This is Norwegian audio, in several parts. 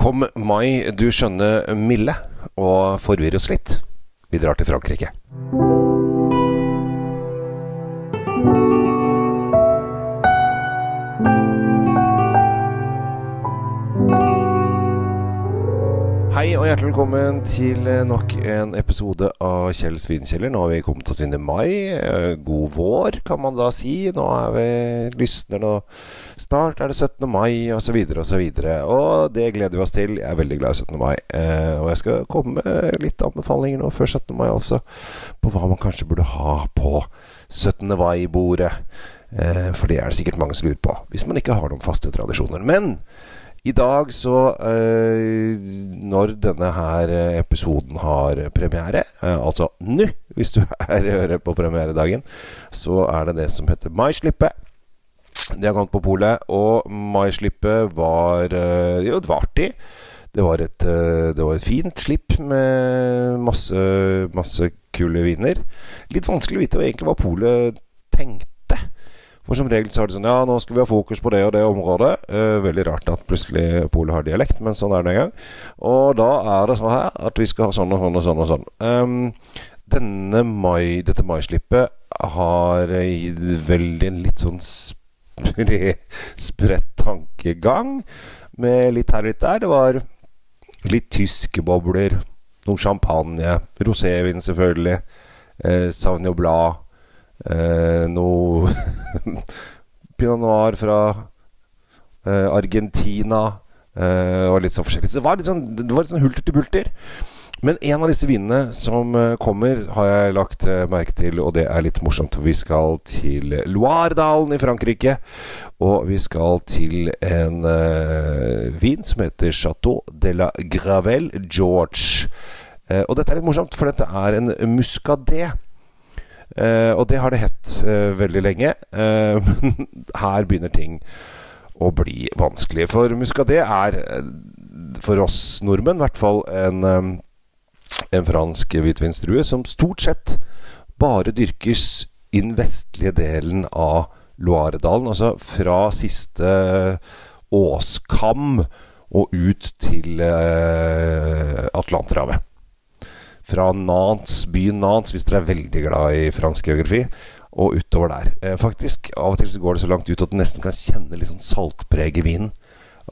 Kom mai, du skjønne milde, og forvirre oss litt. Vi drar til Frankrike. Og hjertelig velkommen til eh, nok en episode av Kjell Svinkjeller. Nå har vi kommet oss inn i mai. Eh, God vår, kan man da si. Nå er vi lysner nå. Snart er det 17. mai, osv., osv. Og, og det gleder vi oss til. Jeg er veldig glad i 17. mai. Eh, og jeg skal komme med litt anbefalinger nå før 17. mai også, på hva man kanskje burde ha på 17. mai-bordet. For det er det sikkert mange som lurer på, hvis man ikke har noen faste tradisjoner. Men i dag så eh, Når denne her episoden har premiere, eh, altså nå, hvis du er hører på premieredagen, så er det det som heter Maislippet. De har kommet på polet, og Maislippet var eh, Jo, det var artig. Det var, et, eh, det var et fint slipp med masse, masse kule viner. Litt vanskelig å vite egentlig hva polet tenkte. For som regel så er det sånn Ja, nå skal vi ha fokus på det og det området. Eh, veldig rart at plutselig polet har dialekt, men sånn er det en gang. Og da er det sånn her at vi skal ha sånn og sånn og sånn og sånn. Um, denne mai, dette maislippet har veldig en litt sånn spre, spredt tankegang. Med litt her og litt der. Det var litt tyske bobler, noe champagne, rosévin selvfølgelig, eh, Sauvignon Blad. Eh, noe Pinot Noir fra eh, Argentina. Eh, og litt sånn forskjellig. Så det var litt sånn, sånn hulter til bulter. Men en av disse vinene som eh, kommer, har jeg lagt eh, merke til, og det er litt morsomt. Vi skal til Loiredalen i Frankrike. Og vi skal til en uh, vin som heter Chateau de la Gravel George. Uh, og dette er litt morsomt, for dette er en muscadet. Uh, og det har det hett uh, veldig lenge. Uh, men her begynner ting å bli vanskelig. For muscadet er for oss nordmenn i hvert fall en, en fransk hvitvinsdrue som stort sett bare dyrkes i den vestlige delen av Loiredalen. Altså fra siste åskam og ut til Atlanterhavet fra Nantes, byen Nantes, hvis dere er veldig glad i fransk geografi, og utover der. Eh, faktisk, Av og til så går det så langt ut at du nesten kan kjenne litt sånn saltpreg i vinen.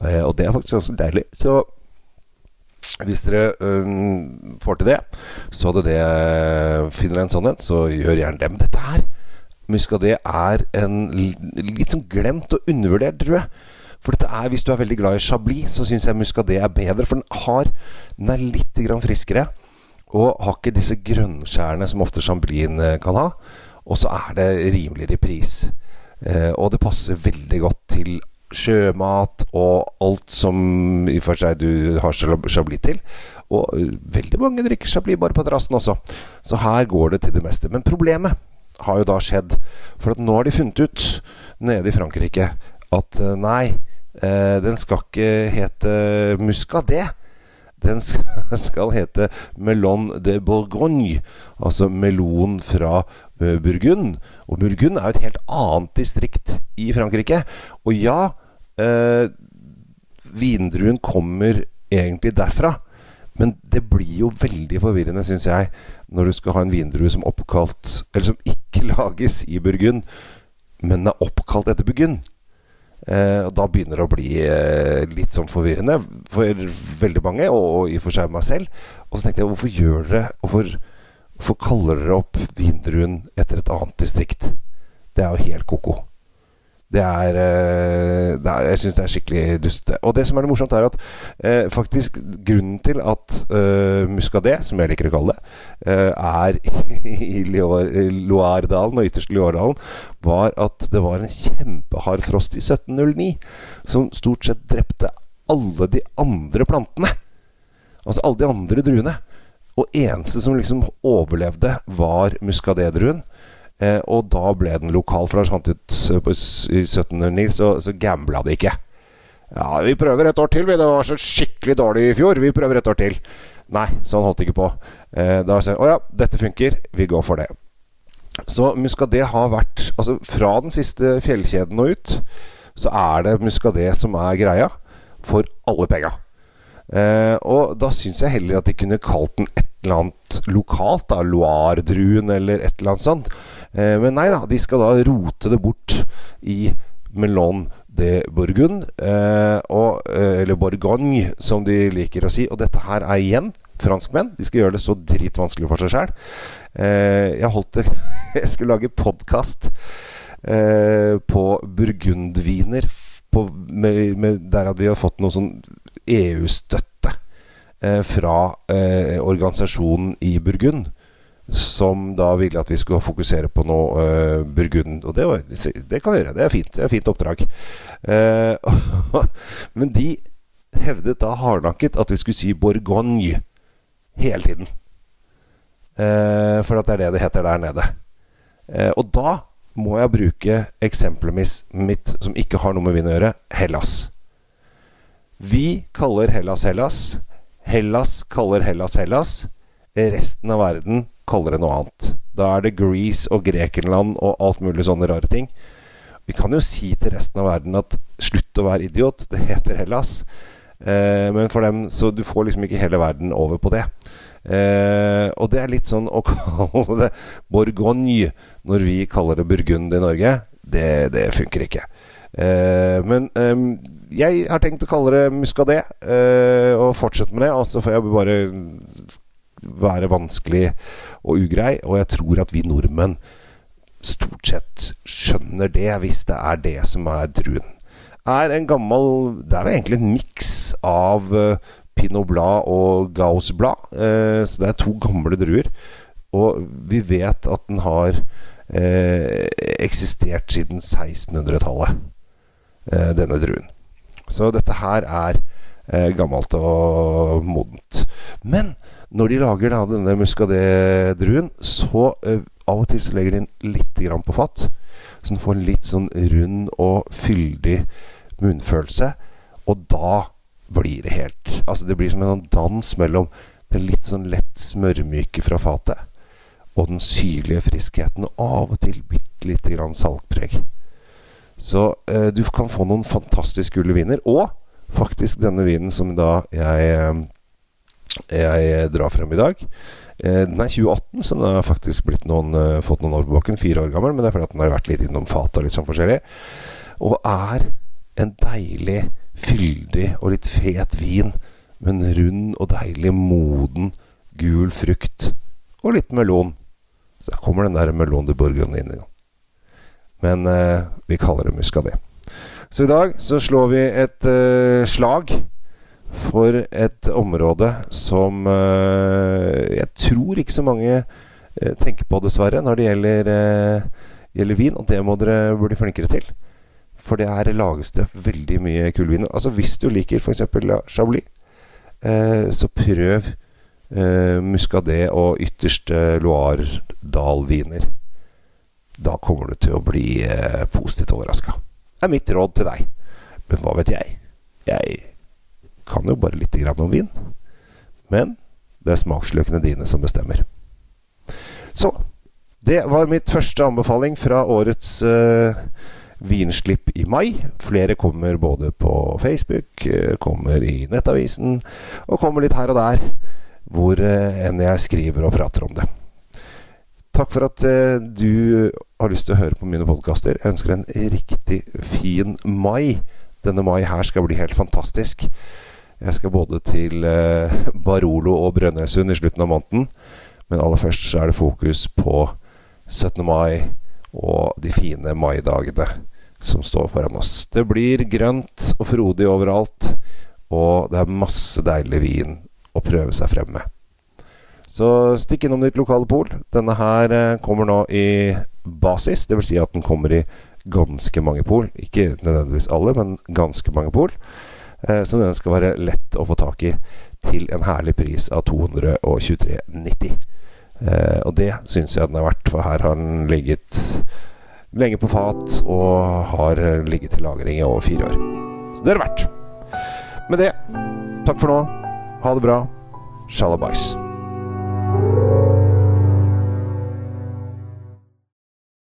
Eh, og det er faktisk ganske deilig. Så hvis dere um, får til det, så det finner en sannhet, så gjør gjerne det. Men dette her, Muscadet, er en litt sånn glemt og undervurdert, tror jeg. For dette er, hvis du er veldig glad i Chablis, så syns jeg Muscadet er bedre. For den har Den er litt friskere. Og har ikke disse grønnskjærene som ofte Chamblin kan ha. Og så er det rimeligere pris. Eh, og det passer veldig godt til sjømat og alt som i og for seg du har Chablis til. Og veldig mange drikker Chablis bare på terrassen også. Så her går det til det meste. Men problemet har jo da skjedd. For at nå har de funnet ut nede i Frankrike at nei, eh, den skal ikke hete Muscadet. Den skal hete Melon de Bourgogne, altså melon fra Burgund. Og Burgund er jo et helt annet distrikt i Frankrike. Og ja, eh, vindruen kommer egentlig derfra. Men det blir jo veldig forvirrende, syns jeg, når du skal ha en vindrue som oppkalt Eller som ikke lages i Burgund, men er oppkalt etter Burgund. Eh, og da begynner det å bli eh, litt sånn forvirrende for veldig mange, og, og i og for seg meg selv. Og så tenkte jeg, hvorfor gjør dere Hvorfor, hvorfor kaller dere opp vindruen etter et annet distrikt? Det er jo helt ko-ko. Det er, det er, Jeg syns det er skikkelig dustete. Og det som er det morsomt, er at eh, faktisk grunnen til at eh, Muscadet, som jeg liker å kalle det, eh, er i Loiredalen og ytterst Loiredalen, var at det var en kjempehard frost i 1709 som stort sett drepte alle de andre plantene. Altså alle de andre druene. Og eneste som liksom overlevde, var Muscadet-druen. Eh, og da ble den lokal, for da fant ut på, i 1709, så, så gambla det ikke. Ja, vi prøver et år til, vi. Det var så skikkelig dårlig i fjor. Vi prøver et år til. Nei, sånn holdt ikke på. Eh, da sa jeg å ja, dette funker. Vi går for det. Så Muscadet har vært Altså fra den siste fjellkjeden og ut, så er det Muscadet som er greia for alle penga. Eh, og da syns jeg heller at de kunne kalt den et eller annet lokalt, da, Loire-druen eller et eller annet sånt. Eh, men nei da, de skal da rote det bort i Melon de Bourgogne, eh, og, eh, eller Bourgogne, som de liker å si. Og dette her er igjen franskmenn. De skal gjøre det så dritvanskelig for seg sjæl. Jeg holdt det Jeg skulle lage podkast på burgundviner med, med, der hadde vi fått noe sånn EU-støtte fra eh, organisasjonen i Burgund. Som da ville at vi skulle fokusere på noe uh, Burgund. Og det, var, det, kan vi gjøre. Det er fint. Det er fint oppdrag. Uh, men de hevdet da hardnakket at vi skulle si Bourgogne hele tiden. Uh, for at det er det det heter der nede. og da må jeg bruke eksempelet mitt som ikke har noe med vin å gjøre Hellas. Vi kaller Hellas Hellas. Hellas kaller Hellas Hellas. Resten av verden kaller det noe annet. Da er det Greece og Grekenland og alt mulig sånne rare ting. Vi kan jo si til resten av verden at slutt å være idiot, det heter Hellas. Eh, men for dem Så du får liksom ikke hele verden over på det. Eh, og det er litt sånn å kalle det Bourgogne når vi kaller det Burgund i Norge. Det, det funker ikke. Eh, men jeg har tenkt å kalle det Muscadet, uh, og fortsette med det. Og så får jeg bare være vanskelig og ugrei. Og jeg tror at vi nordmenn stort sett skjønner det, hvis det er det som er druen. Er en gammel Det er vel egentlig en miks av uh, Pinot Blad og Gauss Blad. Uh, så det er to gamle druer. Og vi vet at den har eksistert siden 1600-tallet, denne druen. Så dette her er eh, gammelt og modent. Men når de lager da, denne muskadé-druen, så uh, av og til så legger de den litt på fat. Så den får en litt sånn rund og fyldig munnfølelse. Og da blir det helt Altså det blir som en dans mellom den litt sånn lett smørmyke fra fatet og den syrlige friskheten, og av og til bitte lite grann saltpreg. Så eh, du kan få noen fantastisk gule viner. Og faktisk denne vinen som da jeg, eh, jeg drar frem i dag. Eh, den er 2018, så den har faktisk noen, eh, fått noen år på bakken. Fire år gammel, men det er fordi at den har vært litt innom fatet og litt sånn forskjellig. Og er en deilig, fyldig og litt fet vin med en rund og deilig moden gul frukt og litt melon. Så der kommer den der melon de bourgogne inn i. Men eh, vi kaller det muscadet. Så i dag så slår vi et eh, slag for et område som eh, jeg tror ikke så mange eh, tenker på, dessverre, når det gjelder, eh, gjelder, vin. Og det må dere bli flinkere til. For det her lages det veldig mye kule viner. Altså Hvis du liker f.eks. Chablis, så prøv Muscadet og ytterste Loire-Dal-viner da kommer du til å bli positivt overraska. Det er mitt råd til deg. Men hva vet jeg? Jeg kan jo bare lite grann om vin. Men det er smaksløkene dine som bestemmer. Så det var mitt første anbefaling fra årets uh, vinslipp i mai. Flere kommer både på Facebook, eh, kommer i Nettavisen, og kommer litt her og der hvor uh, enn jeg skriver og prater om det. Takk for at uh, du har lyst til å høre på mine podkaster. Jeg ønsker en riktig fin mai. Denne mai her skal bli helt fantastisk. Jeg skal både til eh, Barolo og Brønnøysund i slutten av måneden. Men aller først så er det fokus på 17. mai og de fine maidagene som står foran oss. Det blir grønt og frodig overalt, og det er masse deilig vin å prøve seg frem med. Så stikk innom ditt lokale pol. Denne her eh, kommer nå i basis, dvs. Si at den kommer i ganske mange pol. Ikke nødvendigvis alle, men ganske mange pol. Eh, så den skal være lett å få tak i til en herlig pris av 223,90. Eh, og det syns jeg den er verdt, for her har den ligget lenge på fat og har ligget til lagring i over fire år. Så det er det verdt. Med det, takk for nå. Ha det bra. Shalabais.